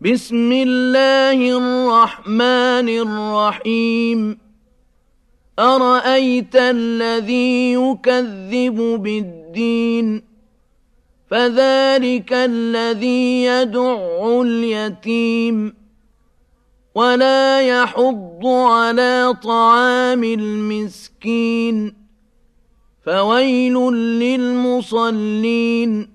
بسم الله الرحمن الرحيم. أرأيت الذي يكذب بالدين؟ فذلك الذي يدع اليتيم. ولا يحض على طعام المسكين. فويل للمصلين.